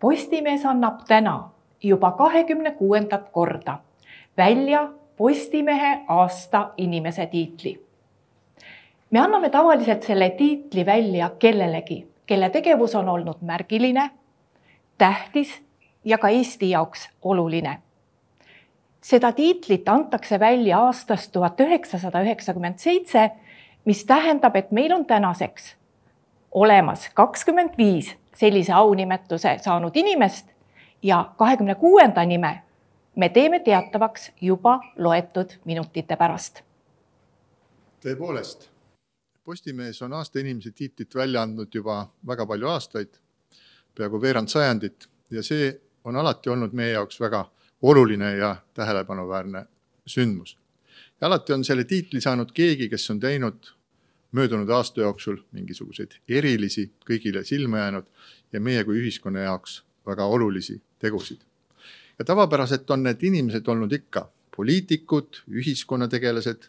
Postimees annab täna juba kahekümne kuuendat korda välja Postimehe aasta inimese tiitli. me anname tavaliselt selle tiitli välja kellelegi, kelle tegevus on olnud märgiline, tähtis ja ka Eesti jaoks oluline. Seda tiitlit antakse välja aastast tuhat üheksasada üheksakümmend seitse, mis tähendab, et meil on tänaseks olemas kakskümmend viis sellise aunimetuse saanud inimest ja kahekümne kuuenda nime me teeme teatavaks juba loetud minutite pärast. tõepoolest, Postimees on aasta inimese tiitlit välja andnud juba väga palju aastaid, peaaegu veerand sajandit ja see on alati olnud meie jaoks väga oluline ja tähelepanuväärne sündmus. ja alati on selle tiitli saanud keegi, kes on teinud möödunud aasta jooksul mingisuguseid erilisi, kõigile silma jäänud ja meie kui ühiskonna jaoks väga olulisi tegusid. ja tavapäraselt on need inimesed olnud ikka poliitikud, ühiskonnategelased,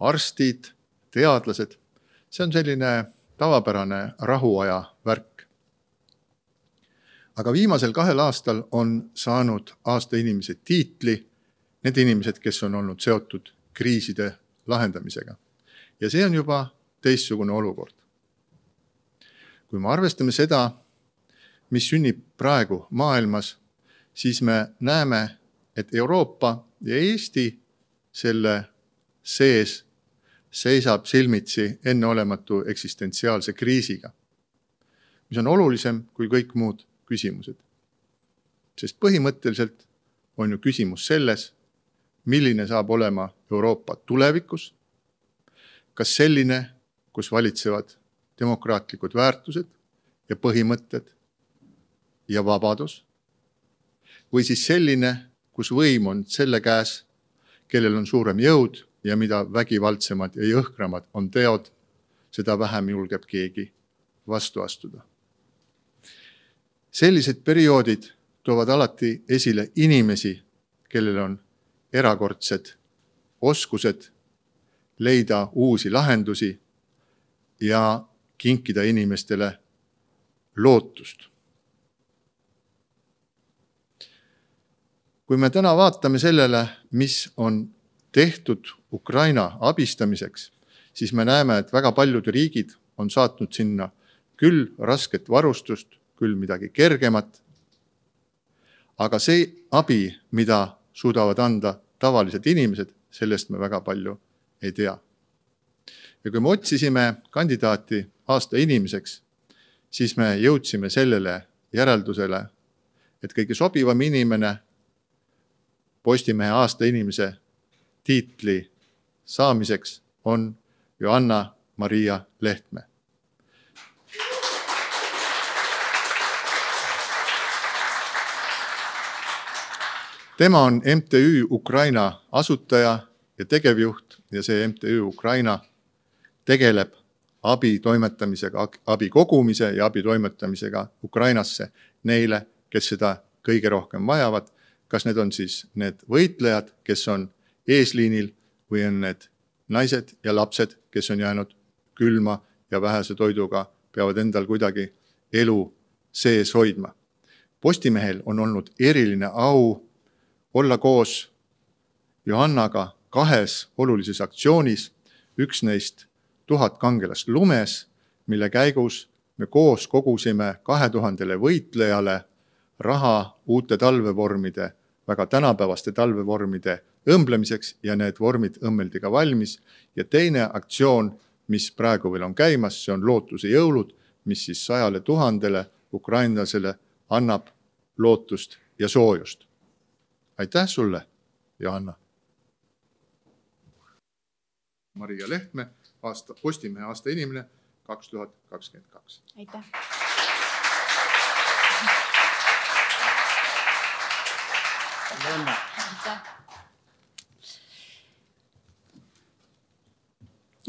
arstid, teadlased. see on selline tavapärane rahuaja värk. Aga viimasel kahel aastal on saanud aasta inimese tiitli need inimesed, kes on olnud seotud kriiside lahendamisega. ja see on juba teistsugune olukord. kui me arvestame seda, mis sünnib praegu maailmas, siis me näeme, et Euroopa ja Eesti selle sees seisab silmitsi enneolematu eksistentsiaalse kriisiga, mis on olulisem kui kõik muud küsimused. sest põhimõtteliselt on ju küsimus selles, milline saab olema Euroopa tulevikus. kas selline, kus valitsevad demokraatlikud väärtused ja põhimõtted ja vabadus. või siis selline, kus võim on selle käes, kellel on suurem jõud ja mida vägivaldsemad ja jõhkramad on teod, seda vähem julgeb keegi vastu astuda. Sellised perioodid toovad alati esile inimesi, kellel on erakordsed oskused leida uusi lahendusi ja kinkida inimestele lootust. Kui me täna vaatame sellele, mis on tehtud Ukraina abistamiseks, siis me näeme, et väga paljud riigid on saatnud sinna küll rasket varustust, küll midagi kergemat. aga see abi, mida suudavad anda tavalised inimesed, sellest me väga palju ei tea. ja kui me otsisime kandidaati aasta inimeseks, siis me jõudsime sellele järeldusele, et kõige sobivam inimene Postimehe aasta inimese tiitli saamiseks on Johanna-Maria Lehtme. Tema on MTÜ Ukraina asutaja ja tegevjuht ja see MTÜ Ukraina tegeleb abi toimetamisega, abi kogumise ja abi toimetamisega Ukrainasse neile, kes seda kõige rohkem vajavad kas need on siis need võitlejad, kes on eesliinil või on need naised ja lapsed, kes on jäänud külma ja vähese toiduga, peavad endal kuidagi elu sees hoidma. Postimehel on olnud eriline au olla koos Johannaga kahes olulises aktsioonis, üks neist Tuhat kangelast lumes, mille käigus me koos kogusime kahe tuhandele võitlejale raha uute talvevormide väga tänapäevaste talvevormide õmblemiseks ja need vormid õmmeldi ka valmis. ja teine aktsioon, mis praegu veel on käimas, see on Lootuse jõulud, mis siis sajale tuhandele ukrainlasele annab lootust ja soojust. Aitäh sulle, Johanna. Maria Lehtme, aasta, Postimehe aasta inimene kaks tuhat kakskümmend kaks. aitäh aitäh.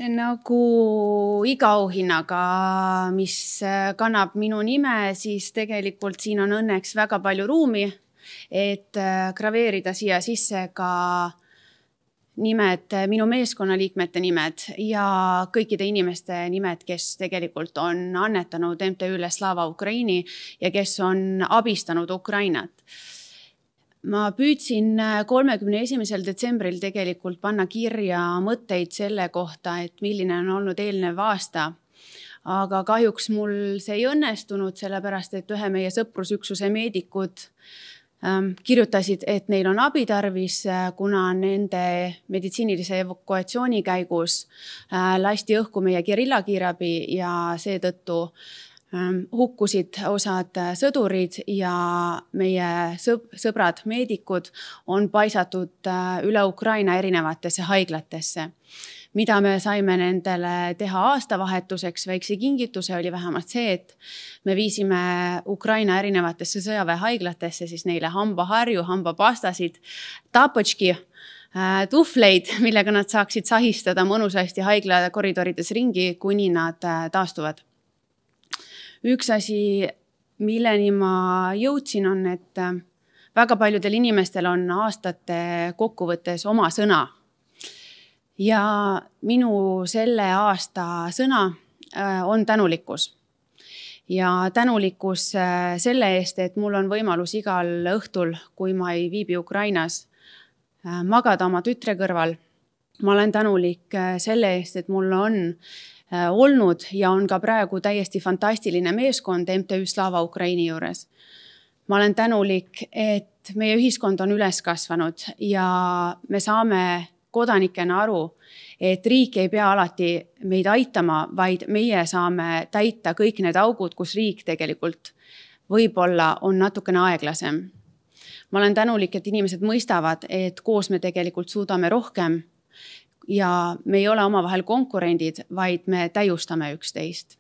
nagu iga auhinnaga, mis kannab minu nime, siis tegelikult siin on õnneks väga palju ruumi, et äh, graveerida siia sisse ka nimed, minu meeskonnaliikmete nimed ja kõikide inimeste nimed, kes tegelikult on annetanud MTÜ-le Slava Ukraini ja kes on abistanud Ukrainat ma püüdsin kolmekümne esimesel detsembril tegelikult panna kirja mõtteid selle kohta, et milline on olnud eelnev aasta. aga kahjuks mul see ei õnnestunud, sellepärast et ühe meie sõprusüksuse meedikud Ähm, kirjutasid, et neil on abi tarvis, äh, kuna nende meditsiinilise evakuatsiooni käigus äh, lasti õhku meie gerillakiirabi ja seetõttu ähm, hukkusid osad äh, sõdurid ja meie sõbrad, meedikud on paisatud üle Ukraina erinevatesse haiglatesse mida me saime nendele teha aastavahetuseks, väikse kingituse oli vähemalt see, et me viisime Ukraina erinevatesse sõjaväehaiglatesse siis neile hambaharju, hambapastasid, tapotški äh, tuhvleid, millega nad saaksid sahistada mõnusasti haigla koridorides ringi, kuni nad äh, taastuvad. üks asi, milleni ma jõudsin, on, et äh, väga paljudel inimestel on aastate kokkuvõttes oma sõna ja minu selle aasta sõna äh, on tänulikkus. ja tänulikkus äh, selle eest, et mul on võimalus igal õhtul, kui ma ei viibi Ukrainas, äh, magada oma tütre kõrval. ma olen tänulik selle eest, et mul on olnud ja on ka praegu täiesti fantastiline meeskond MTÜ Slava Ukraini juures. ma olen tänulik, et meie ühiskond on üles kasvanud ja me saame kodanikena aru, et riik ei pea alati meid aitama, vaid meie saame täita kõik need augud, kus riik tegelikult võib-olla on natukene aeglasem. ma olen tänulik, et inimesed mõistavad, et koos me tegelikult suudame rohkem ja me ei ole omavahel konkurendid, vaid me täiustame üksteist.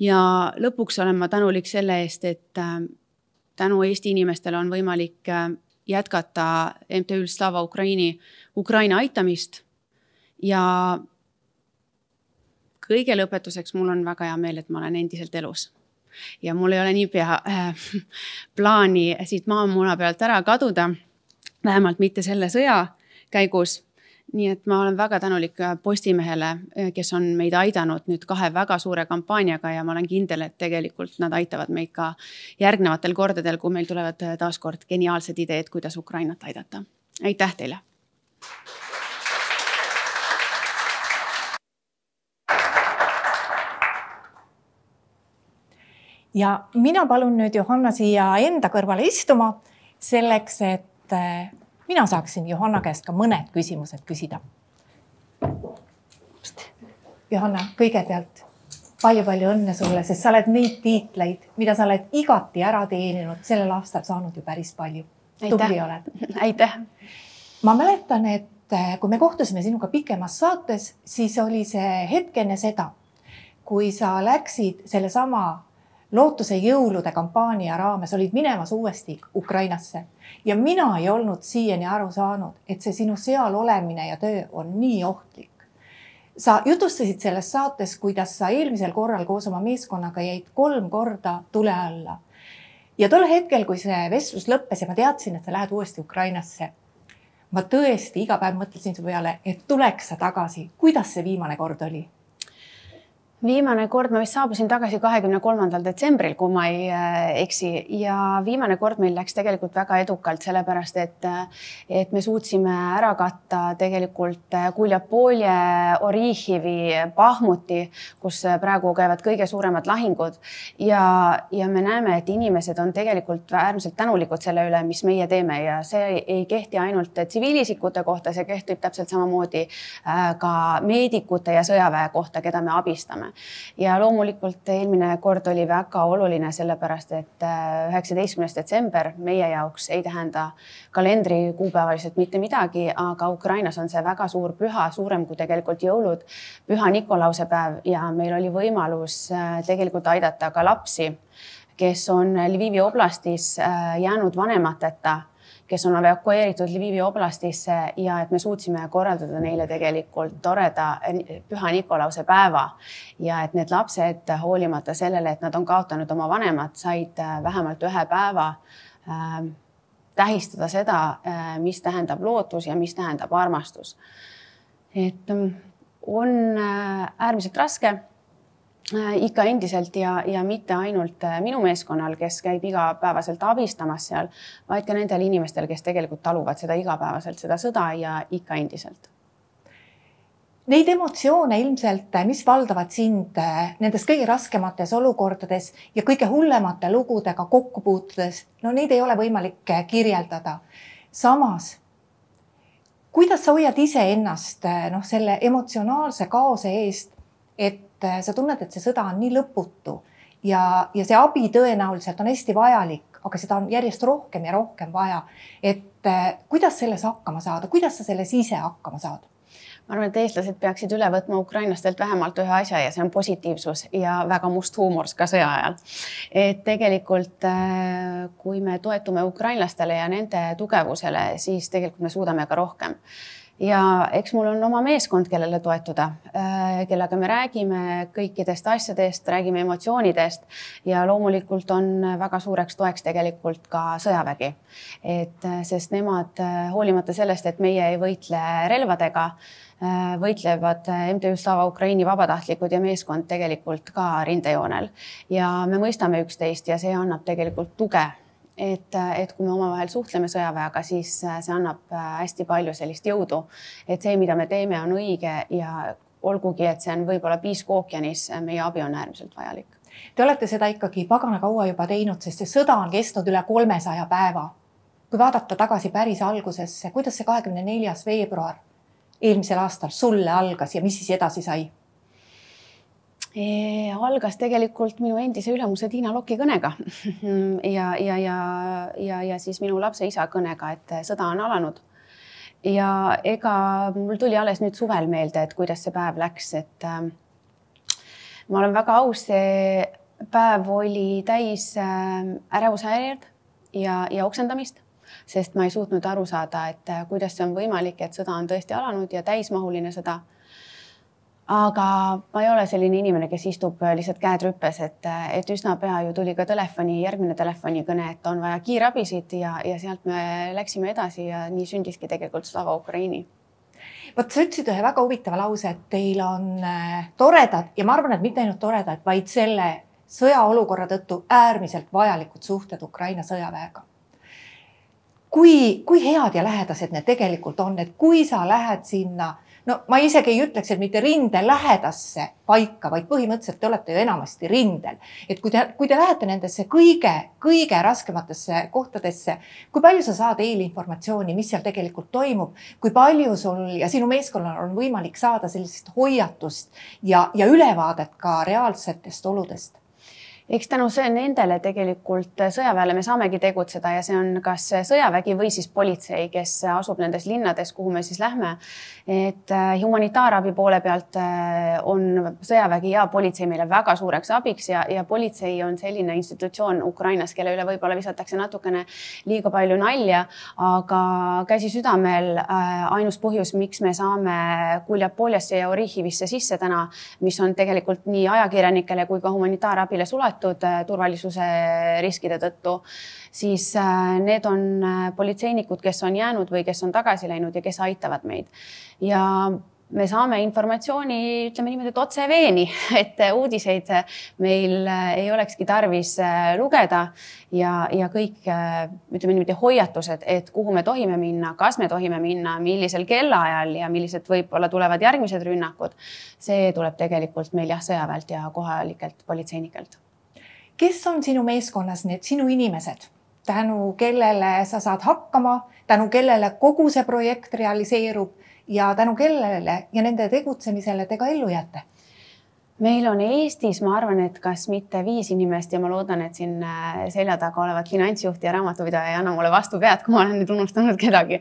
ja lõpuks olen ma tänulik selle eest, et äh, tänu Eesti inimestele on võimalik äh, jätkata MTÜ-l Slava Ukraini Ukraina aitamist. ja kõige lõpetuseks, mul on väga hea meel, et ma olen endiselt elus ja mul ei ole niipea äh, plaani siit maamuna pealt ära kaduda. vähemalt mitte selle sõja käigus nii et ma olen väga tänulik äh, Postimehele, äh, kes on meid aidanud nüüd kahe väga suure kampaaniaga ja ma olen kindel, et tegelikult nad aitavad meid ka järgnevatel kordadel, kui meil tulevad äh, taaskord geniaalsed ideed, kuidas Ukrainat aidata. aitäh teile. ja mina palun nüüd Johanna siia enda kõrvale istuma selleks, et mina saaksin Johanna käest ka mõned küsimused küsida. Johanna, kõigepealt palju-palju õnne sulle, sest sa oled neid tiitleid, mida sa oled igati ära teeninud, sellel aastal saanud ju päris palju. tubli oled. aitäh. ma mäletan, et eh, kui me kohtusime sinuga pikemas saates, siis oli see hetk enne seda, kui sa läksid sellesama lootuse jõulude kampaania raames olid minemas uuesti Ukrainasse ja mina ei olnud siiani aru saanud, et see sinu seal olemine ja töö on nii ohtlik. sa jutustasid selles saates, kuidas sa eelmisel korral koos oma meeskonnaga jäid kolm korda tule alla. ja tol hetkel, kui see vestlus lõppes ja ma teadsin, et sa lähed uuesti Ukrainasse, ma tõesti iga päev mõtlesin su peale, et tuleks sa tagasi. kuidas see viimane kord oli? Viimane kord ma vist saabusin tagasi kahekümne kolmandal detsembril, kui ma ei äh, eksi. Ja viimane kord meil läks tegelikult väga edukalt, sellepärast et, äh, et me suutsime ära katta tegelikult äh, Guljapolje, Orihivi, Bahmuti, kus praegu käivad kõige suuremad lahingud. Ja, ja me näeme, et inimesed on tegelikult äärmiselt tänulikud selle üle, mis meie teeme. Ja see ei kehti ainult tsiviilisikute kohta, see kehtib täpselt samamoodi ka meedikute ja sõjaväe kohta, keda me abistame teeme. ja loomulikult eelmine kord oli väga oluline, sellepärast et äh, üheksateistkümnes detsember meie jaoks ei tähenda kalendrikuupäevaliselt mitte midagi, aga Ukrainas on see väga suur püha, suurem kui tegelikult jõulud, püha Nikolause päev ja meil oli võimalus äh, tegelikult aidata ka lapsi, kes on Lvivi oblastis äh, jäänud vanemateta kes on evakueeritud Lvivi oblastisse ja et me suutsime korraldada neile tegelikult toreda Püha Nikolause päeva. Ja et need lapsed, hoolimata sellele, et nad on kaotanud oma vanemad, said äh, vähemalt ühe päeva äh, tähistada seda, äh, mis tähendab lootus ja mis tähendab armastus. Et mm, on äh, äärmiselt raske ikka endiselt ja, ja mitte ainult äh, minu meeskonnal, kes käib igapäevaselt abistamas seal, vaid ka nendel inimestel, kes tegelikult taluvad seda igapäevaselt, seda sõda ja ikka endiselt Neid emotsioone ilmselt, mis valdavad sind nendes kõige raskemates olukordades ja kõige hullemate lugudega kokku puutudes, no neid ei ole võimalik kirjeldada. samas kuidas sa hoiad iseennast noh, selle emotsionaalse kaose eest, et äh, sa tunned, et see sõda on nii lõputu ja, ja see abi tõenäoliselt on hästi vajalik, aga seda on järjest rohkem ja rohkem vaja. et äh, kuidas selles hakkama saada, kuidas sa selles ise hakkama saad? ma arvan, et eestlased peaksid üle võtma ukrainlastelt vähemalt ühe asja ja see on positiivsus ja väga must huumor ka sõja ajal. et tegelikult äh, kui me toetume ukrainlastele ja nende tugevusele, siis tegelikult me suudame ka rohkem ja eks mul on oma meeskond, kellele toetuda, äh, kellega me räägime kõikidest asjadest, räägime emotsioonidest ja loomulikult on väga suureks toeks tegelikult ka sõjavägi. et äh, sest nemad hoolimata sellest, et meie ei võitle relvadega Äh, võitlevad äh, MTÜ Slava Ukraini vabatahtlikud ja meeskond tegelikult ka rindejoonel ja me mõistame üksteist ja see annab tegelikult tuge et, äh, et kui me omavahel suhtleme sõjaväega, siis see annab hästi palju sellist jõudu, et see, mida me teeme, on õige ja olgugi, et see on võib-olla piisk ookeanis, meie abi on äärmiselt vajalik. Te olete seda ikkagi pagana kaua juba teinud, sest see sõda on kestnud üle kolmesaja päeva. kui vaadata tagasi päris algusesse, kuidas see kahekümne neljas veebruar eelmisel aastal sulle algas ja mis siis edasi sai? Algas tegelikult minu endise ülemuse Tiina Loki kõnega ja, ja, ja, ja, ja siis minu lapse isa kõnega, et sõda on alanud. ja ega mul tuli alles nüüd suvel meelde, et kuidas see päev läks, et äh, ma olen väga aus, see päev oli täis äh, ärevushäired ja, ja oksendamist sest ma ei suutnud aru saada, et äh, kuidas see on võimalik, et sõda on tõesti alanud ja täismahuline sõda. Aga ma ei ole selline inimene, kes istub äh, lihtsalt käed rüppes, et, äh, et üsna pea ju tuli ka telefoni, järgmine telefonikõne, et on vaja kiirabisid ja, ja sealt me läksime edasi ja nii sündiski tegelikult Slava Ukraini. Vot sa ütlesid ühe väga huvitava lause, et teil on toredad ja ma arvan, et mitte ainult toredad, vaid selle sõjaolukorra tõttu äärmiselt vajalikud suhted Ukraina sõjaväega. Kui, kui head ja lähedased need tegelikult on, et kui sa lähed sinna, no ma isegi ei ütleks, et mitte rinde lähedasse paika, vaid põhimõtteliselt te olete ju enamasti rindel. et kui te, kui te lähete nendesse kõige, kõige raskematesse kohtadesse, kui palju sa saad eelinformatsiooni, mis seal tegelikult toimub, kui palju sul ja sinu meeskonnal on võimalik saada sellist hoiatust ja, ja ülevaadet ka reaalsetest oludest? Eks tänu nendele tegelikult sõjaväele me saamegi tegutseda ja see on kas sõjavägi või siis politsei, kes asub nendes linnades, kuhu me siis lähme. et äh, humanitaarabi poole pealt äh, on sõjavägi ja politsei meile väga suureks abiks ja, ja politsei on selline institutsioon Ukrainas, kelle üle võib-olla visatakse natukene liiga palju nalja, aga käsi südamel äh, ainus põhjus, miks me saame Kuljapoljasse ja Orihhivisse sisse täna, mis on tegelikult nii ajakirjanikele kui ka humanitaarabile suletud suletud äh, turvalisuse riskide tõttu, siis äh, need on äh, politseinikud, kes on jäänud või kes on tagasi läinud ja kes aitavad meid. ja me saame informatsiooni, ütleme niimoodi, et otse veeni, et uudiseid meil ei olekski tarvis lugeda ja, ja kõik ütleme niimoodi hoiatused, et kuhu me tohime minna, kas me tohime minna, millisel kellaajal ja millised võib-olla tulevad järgmised rünnakud. see tuleb tegelikult meil jah, sõjaväelt ja kohalikelt politseinikelt kes on sinu meeskonnas need sinu inimesed, tänu kellele sa saad hakkama, tänu kellele kogu see projekt realiseerub ja tänu kellele ja nende tegutsemisele te ka ellu jääte meil on Eestis, ma arvan, et kas mitte viis inimest ja ma loodan, et siin äh, selja taga olevat finantsjuht ja raamatupidaja ei anna mulle vastu pead, kui ma olen nüüd unustanud kedagi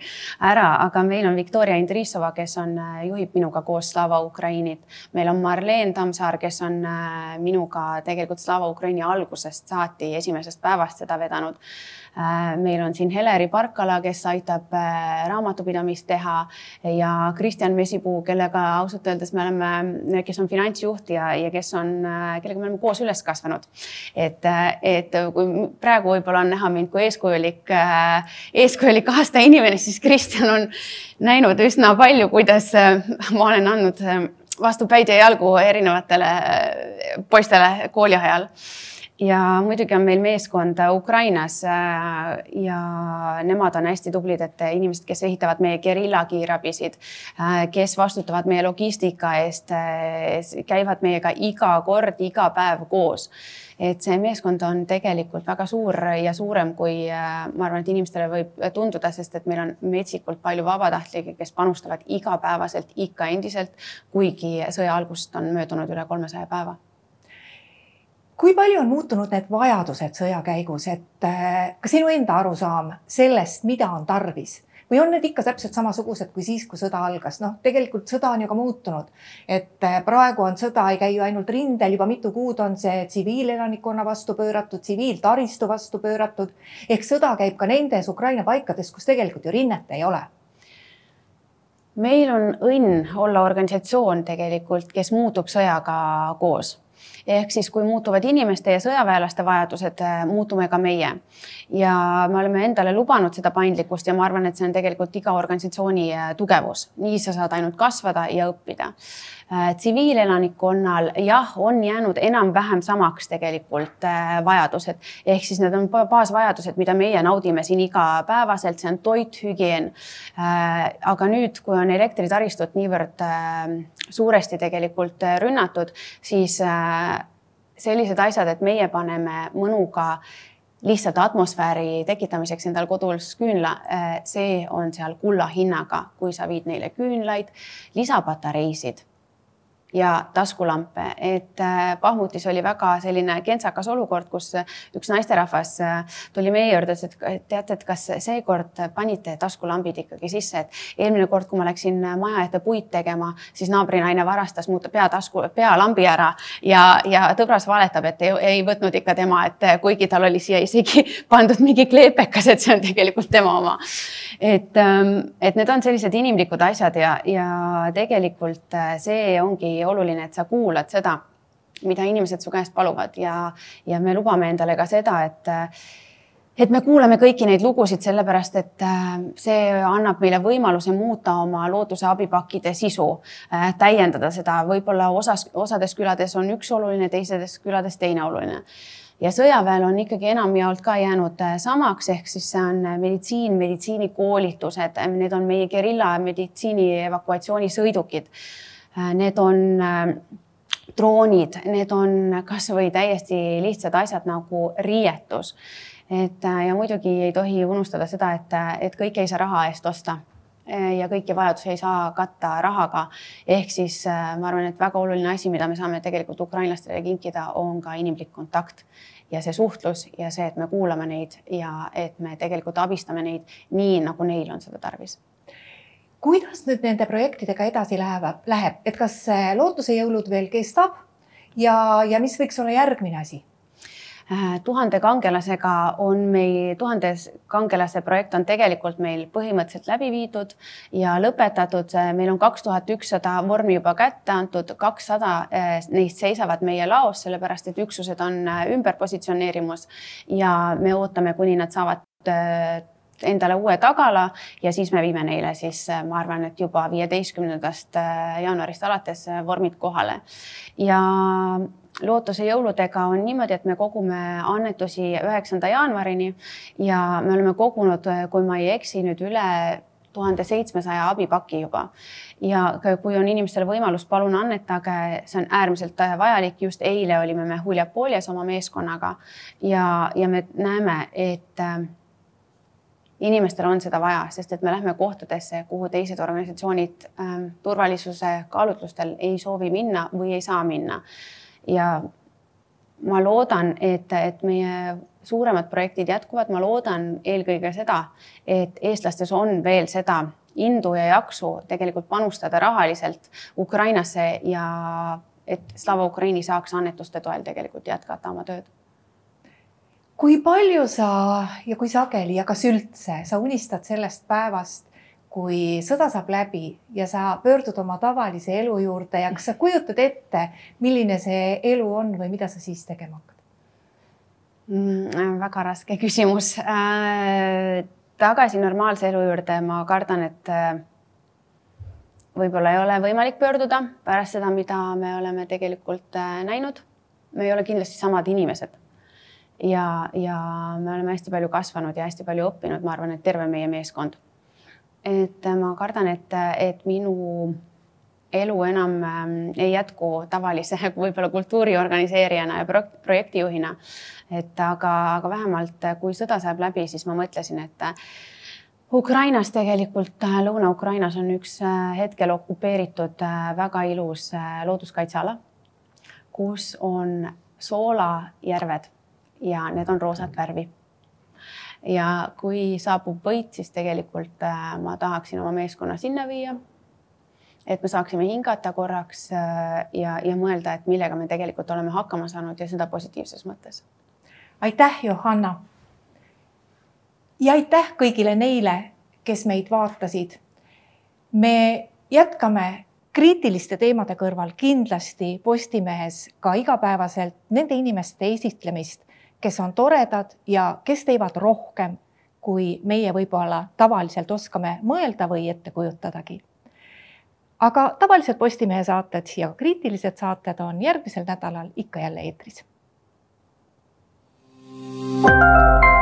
ära, aga meil on Viktoria Indrissova, kes on, äh, juhib minuga koos Slava Ukrainit. meil on Marleen Tammsaar, kes on äh, minuga tegelikult Slava Ukraini algusest saati, esimesest päevast seda vedanud meil on siin Heleri Parkala, kes aitab raamatupidamist teha ja Kristjan Mesipuu, kellega ausalt öeldes me oleme, kes on finantsjuht ja, ja kes on, kellega me oleme koos üles kasvanud. et, et kui praegu võib-olla on näha mind kui eeskujulik, eeskujulik aasta inimene, siis Kristjan on näinud üsna palju, kuidas ma olen andnud vastu päid ja jalgu erinevatele poistele kooli ajal ja muidugi on meil meeskond Ukrainas äh, ja nemad on hästi tublid, et inimesed, kes ehitavad meie gerilla kiirabisid, äh, kes vastutavad meie logistika eest, äh, käivad meiega iga kord, iga päev koos. et see meeskond on tegelikult väga suur ja suurem, kui ma arvan, et inimestele võib tunduda, sest et meil on metsikult palju vabatahtlikke, kes panustavad igapäevaselt ikka endiselt, kuigi sõja algusest on möödunud üle kolmesaja päeva kui palju on muutunud need vajadused sõja käigus, et äh, ka sinu enda arusaam sellest, mida on tarvis? Või on need ikka täpselt samasugused kui siis, kui sõda algas, noh, tegelikult sõda on ju ka muutunud. et äh, praegu on sõda, ei käi ju ainult rindel, juba mitu kuud on see tsiviilelanikkonna vastu pööratud, tsiviiltaristu vastu pööratud. ehk sõda käib ka nendes Ukraina paikades, kus tegelikult ju rinnet ei ole. Meil on õnn olla organisatsioon tegelikult, kes muutub sõjaga koos ehk siis, kui muutuvad inimeste ja sõjaväelaste vajadused, äh, muutume ka meie. ja me oleme endale lubanud seda paindlikkust ja ma arvan, et see on tegelikult iga organisatsiooni äh, tugevus, nii sa saad ainult kasvada ja õppida Äh, tsiviilelanikkonnal jah, on jäänud enam-vähem samaks tegelikult vajadused ehk siis need on baasvajadused, mida meie naudime siin igapäevaselt, see on toit, hügieen. Aga nüüd, kui on elektritaristut niivõrd suuresti tegelikult rünnatud, siis sellised asjad, et meie paneme mõnuga lihtsalt atmosfääri tekitamiseks endal kodus küünla, see on seal kulla hinnaga, kui sa viid neile küünlaid, lisapatareisid ja taskulampe, et äh, Pahmutis oli väga selline kentsakas olukord, kus üks naisterahvas äh, tuli meie juurde, ütles, et teate, et kas seekord panite taskulambid ikkagi sisse, et eelmine kord, kui ma läksin maja ette puid tegema, siis naabrinaine varastas mu peatasku, pealambi ära ja, ja tõbras valetab, et ei, ei võtnud ikka tema, et kuigi tal oli siia isegi pandud mingi kleepekas, et see on tegelikult tema oma. et, ähm, et need on sellised inimlikud asjad ja, ja tegelikult äh, see ongi oluline, et sa kuulad seda, mida inimesed su käest paluvad. Ja, ja me lubame endale ka seda, et et me kuulame kõiki neid lugusid sellepärast, et äh, see annab meile võimaluse muuta oma looduse abipakkide sisu, äh, täiendada seda, võib-olla osas, osades külades on üks oluline, teistes külades teine oluline. Ja sõjaväel on ikkagi enamjaolt ka jäänud äh, samaks, ehk siis see on meditsiin, meditsiinikoolitused, need on meie gerilla meditsiini evakuatsioonisõidukid need on äh, droonid, need on kasvõi täiesti lihtsad asjad nagu riietus. et äh, ja muidugi ei tohi unustada seda, et, et kõike ei saa raha eest osta ja kõiki vajadusi ei saa katta rahaga. ehk siis ma arvan, et väga oluline asi, mida me saame tegelikult ukrainlastele kinkida, on ka inimlik kontakt ja see suhtlus ja see, et me kuulame neid ja et me tegelikult abistame neid nii, nagu neil on seda tarvis kuidas nüüd nende projektidega edasi läheb, läheb, et kas lootuse jõulud veel kestab ja, ja mis võiks olla järgmine asi? Äh, tuhande kangelasega on meil, tuhandes kangelase projekt on tegelikult meil põhimõtteliselt läbi viidud ja lõpetatud. meil on kaks tuhat ükssada vormi juba kätte antud, kakssada äh, neist seisavad meie laos, sellepärast et üksused on äh, ümber positsioneerimas ja me ootame, kuni nad saavad endale uue tagala ja siis me viime neile siis, äh, ma arvan, et juba viieteistkümnendast äh, jaanuarist alates äh, vormid kohale. ja lootuse jõuludega on niimoodi, et me kogume annetusi üheksanda jaanuarini ja me oleme kogunud, kui ma ei eksi, nüüd üle tuhande seitsmesaja abipaki juba. ja kui on inimestel võimalus, palun annetage, see on äärmiselt vajalik. just eile olime me Huljapooljas oma meeskonnaga ja, ja me näeme, et inimestel on seda vaja, sest et me lähme kohtadesse, kuhu teised organisatsioonid ähm, turvalisuse kaalutlustel ei soovi minna või ei saa minna. ja ma loodan, et, et meie suuremad projektid jätkuvad, ma loodan eelkõige seda, et eestlastes on veel seda indu ja jaksu tegelikult panustada rahaliselt Ukrainasse ja et Slava Ukraini saaks annetuste toel tegelikult jätkata oma tööd kui palju sa ja kui sageli ja kas üldse sa unistad sellest päevast, kui sõda saab läbi ja sa pöördud oma tavalise elu juurde ja kas sa kujutad ette, milline see elu on või mida sa siis tegema hakkad mm,? väga raske küsimus äh,. tagasi normaalse elu juurde, ma kardan, et äh, võib-olla ei ole võimalik pöörduda pärast seda, mida me oleme tegelikult äh, näinud. me ei ole kindlasti samad inimesed ja, ja me oleme hästi palju kasvanud ja hästi palju õppinud, ma arvan, et terve meie meeskond. et ma kardan, et, et minu elu enam ähm, ei jätku tavalise võib-olla kultuuri organiseerijana ja projektijuhina. et aga, aga vähemalt kui sõda saab läbi, siis ma mõtlesin, et Ukrainas tegelikult, äh, Lõuna-Ukrainas on üks äh, hetkel okupeeritud äh, väga ilus looduskaitseala, kus on soolajärved ja need on roosat värvi. ja kui saabub võit, siis tegelikult äh, ma tahaksin oma meeskonna sinna viia. et me saaksime hingata korraks äh, ja, ja mõelda, et millega me tegelikult oleme hakkama saanud ja seda positiivses mõttes. aitäh, Johanna. ja aitäh kõigile neile, kes meid vaatasid. me jätkame kriitiliste teemade kõrval kindlasti Postimehes ka igapäevaselt nende inimeste esitlemist, kes on toredad ja kes teevad rohkem, kui meie võib-olla tavaliselt oskame mõelda või ette kujutadagi. aga tavaliselt Postimehe saated ja kriitilised saated on järgmisel nädalal ikka jälle eetris. thank you